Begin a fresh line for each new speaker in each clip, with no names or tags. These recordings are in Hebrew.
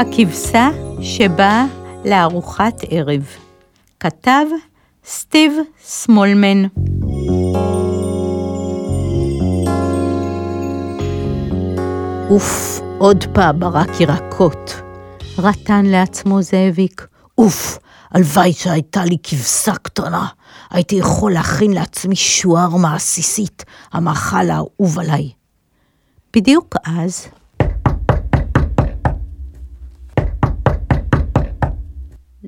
הכבשה שבאה לארוחת ערב. כתב סטיב סמולמן. אוף, עוד פעם ברק ירקות. רטן לעצמו זאביק. אוף, הלוואי שהייתה לי כבשה קטנה. הייתי יכול להכין לעצמי שוארמה עסיסית, המאכל האהוב עליי. בדיוק אז...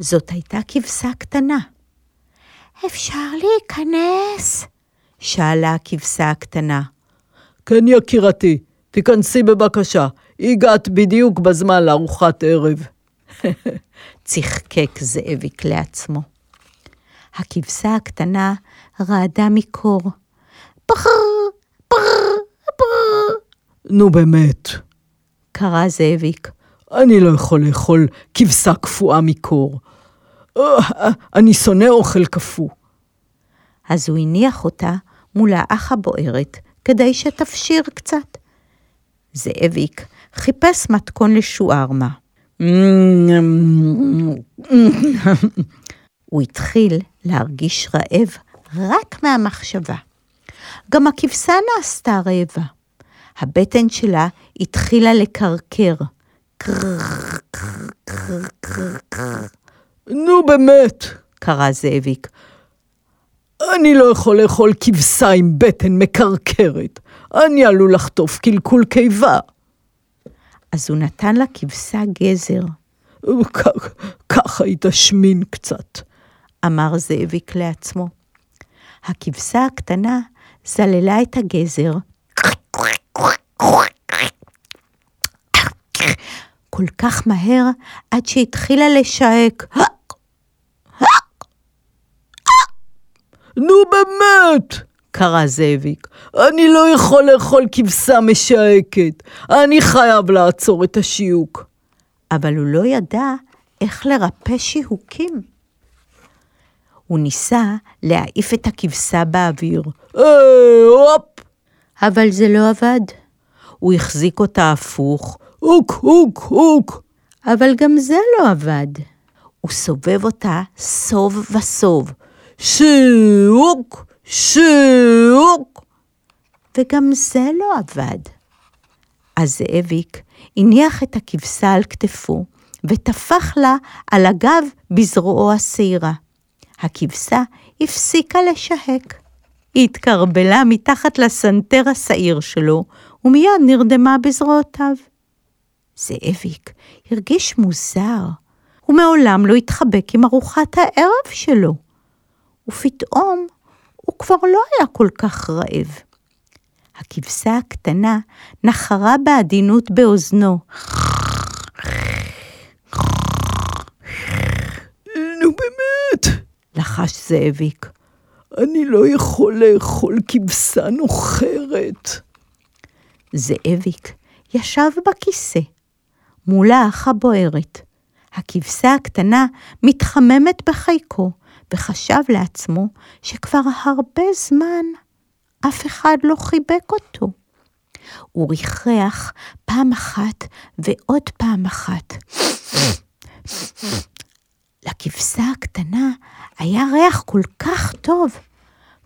זאת הייתה כבשה קטנה. אפשר להיכנס? שאלה הכבשה הקטנה.
כן, יקירתי, תיכנסי בבקשה. הגעת בדיוק בזמן לארוחת ערב.
צחקק זאביק לעצמו. הכבשה הקטנה רעדה מקור. פרר, פרר, פרר.
נו באמת.
קרא זאביק.
אני לא יכול לאכול כבשה קפואה מקור. אה, אני שונא אוכל קפוא.
אז הוא הניח אותה מול האח הבוערת, כדי שתפשיר קצת. זאביק חיפש מתכון לשוארמה. הוא התחיל להרגיש רעב רק מהמחשבה. גם הכבשה נעשתה רעבה. הבטן שלה התחילה לקרקר.
נו באמת,
קרא זאביק.
אני לא יכול לאכול כבשה עם בטן מקרקרת. אני עלול לחטוף קלקול קיבה.
אז הוא נתן לכבשה גזר.
ככה היא תשמין קצת,
אמר זאביק לעצמו. הכבשה הקטנה זללה את הגזר. כל כך מהר עד שהתחילה לשעק.
נו באמת!
קרא זאביק.
אני לא יכול לאכול כבשה משעקת. אני חייב לעצור את השיוק.
אבל הוא לא ידע איך לרפא שיהוקים. הוא ניסה להעיף את הכבשה באוויר.
אה, הופ!
אבל זה לא עבד. הוא החזיק אותה הפוך.
הוק, הוק, הוק.
אבל גם זה לא עבד. הוא סובב אותה סוב וסוב.
שיוק, שיוק.
וגם זה לא עבד. אז זאביק הניח את הכבשה על כתפו, וטפח לה על הגב בזרועו השעירה. הכבשה הפסיקה לשהק. היא התקרבלה מתחת לסנטר השעיר שלו, ומיד נרדמה בזרועותיו. זאביק הרגיש מוזר. הוא מעולם לא התחבק עם ארוחת הערב שלו. ופתאום הוא כבר לא היה כל כך רעב. הכבשה הקטנה נחרה בעדינות באוזנו.
נו באמת,
לחש זאביק.
אני לא יכול לאכול כבשה נוחרת.
זאביק ישב בכיסא, מול האח הבוערת. הכבשה הקטנה מתחממת בחיקו, וחשב לעצמו שכבר הרבה זמן אף אחד לא חיבק אותו. הוא ריחח פעם אחת ועוד פעם אחת. לכבשה הקטנה היה ריח כל כך טוב,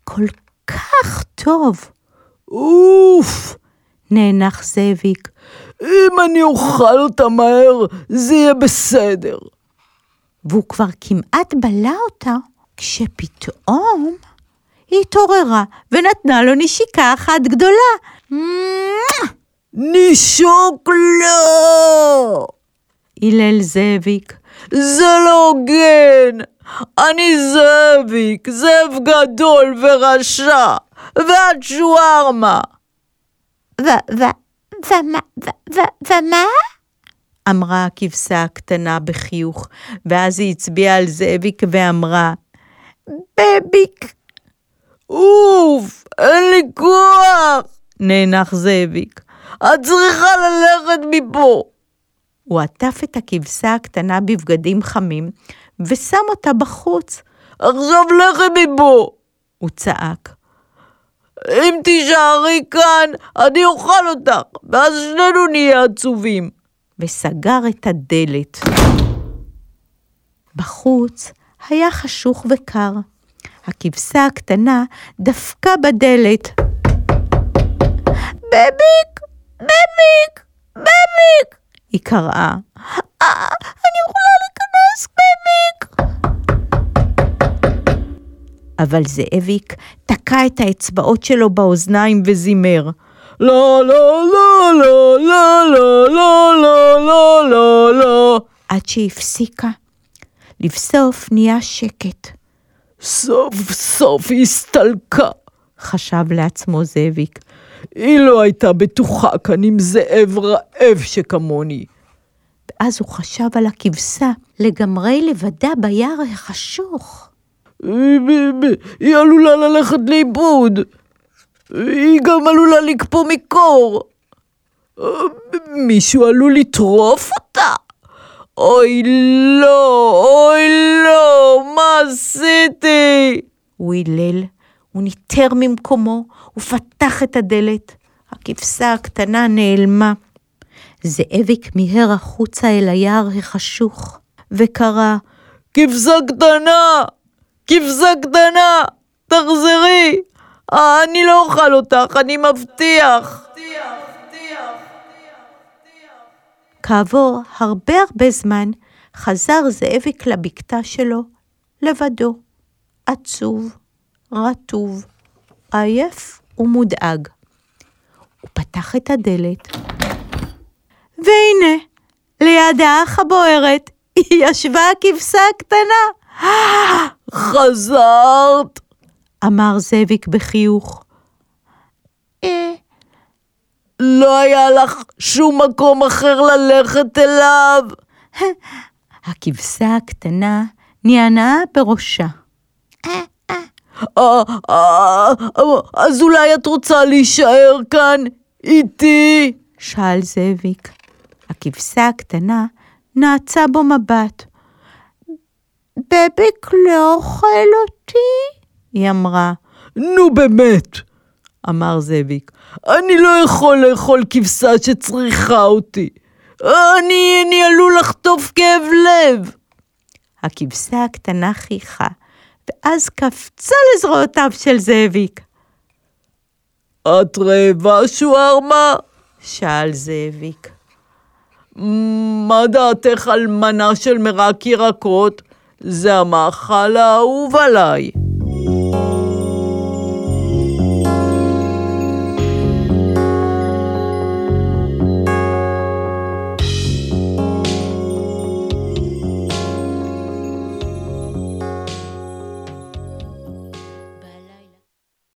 כל כך טוב.
אוף!
נאנח זאביק.
אם אני אוכל אותה מהר, זה יהיה בסדר.
והוא כבר כמעט בלע אותה, כשפתאום היא התעוררה ונתנה לו נשיקה אחת גדולה.
נישוק לא!
הלל זאביק.
זה לא הוגן! אני זאביק, זאב גדול ורשע, ואת שוארמה.
ומה? אמרה הכבשה הקטנה בחיוך, ואז היא הצביעה על זאביק ואמרה, בביק.
אוף, אין לי כוח!
נאנח זאביק.
את צריכה ללכת מפה.
הוא עטף את הכבשה הקטנה בבגדים חמים, ושם אותה בחוץ.
עכשיו לכי מפה!
הוא צעק.
אם תישארי כאן, אני אוכל אותך, ואז שנינו נהיה עצובים.
וסגר את הדלת. בחוץ היה חשוך וקר. הכבשה הקטנה דפקה בדלת. בביק! בביק! בביק! היא קראה. אה, אני יכולה להיכנס, בביק! אבל זאביק תקע את האצבעות שלו באוזניים וזימר.
לא, לא, לא, לא, לא, לא, לא, לא, לא, לא, לא.
עד שהפסיקה. לבסוף נהיה שקט.
סוף סוף הסתלקה.
חשב לעצמו זאביק.
היא לא הייתה בטוחה כאן עם זאב רעב שכמוני.
ואז הוא חשב על הכבשה לגמרי לבדה ביער החשוך.
היא, עלולה ללכת לאיבוד. היא גם עלולה לקפוא מקור. מישהו עלול לטרוף אותה. אוי לא, אוי לא, מה עשיתי?
הוא הילל, הוא ניטר ממקומו, ופתח את הדלת. הכבשה הקטנה נעלמה. זאביק מיהר החוצה אל היער החשוך, וקרא,
כבשה קטנה, כבשה קטנה, תחזרי. אה, אני לא אוכל אותך, אני מבטיח.
כעבור הרבה הרבה זמן, חזר זאביק לבקתה שלו, לבדו, עצוב, רטוב, עייף ומודאג. הוא פתח את הדלת, והנה, ליד האח הבוערת, ישבה הכבשה הקטנה.
חזרת.
אמר זאביק בחיוך. אה,
לא היה לך שום מקום אחר ללכת אליו.
הכבשה הקטנה נענעה בראשה.
אה, אה, אה, אז אולי את רוצה להישאר כאן איתי?
שאל זאביק. הכבשה הקטנה נעצה בו מבט. בביק לא אוכל אותי? היא אמרה.
נו באמת,
אמר זאביק.
אני לא יכול לאכול כבשה שצריכה אותי. אני, אני עלול לחטוף כאב לב.
הכבשה הקטנה חייכה, ואז קפצה לזרועותיו של זאביק.
את רעבה, שוארמה?
שאל זאביק.
מה דעתך על מנה של מרק ירקות? זה המאכל האהוב עליי.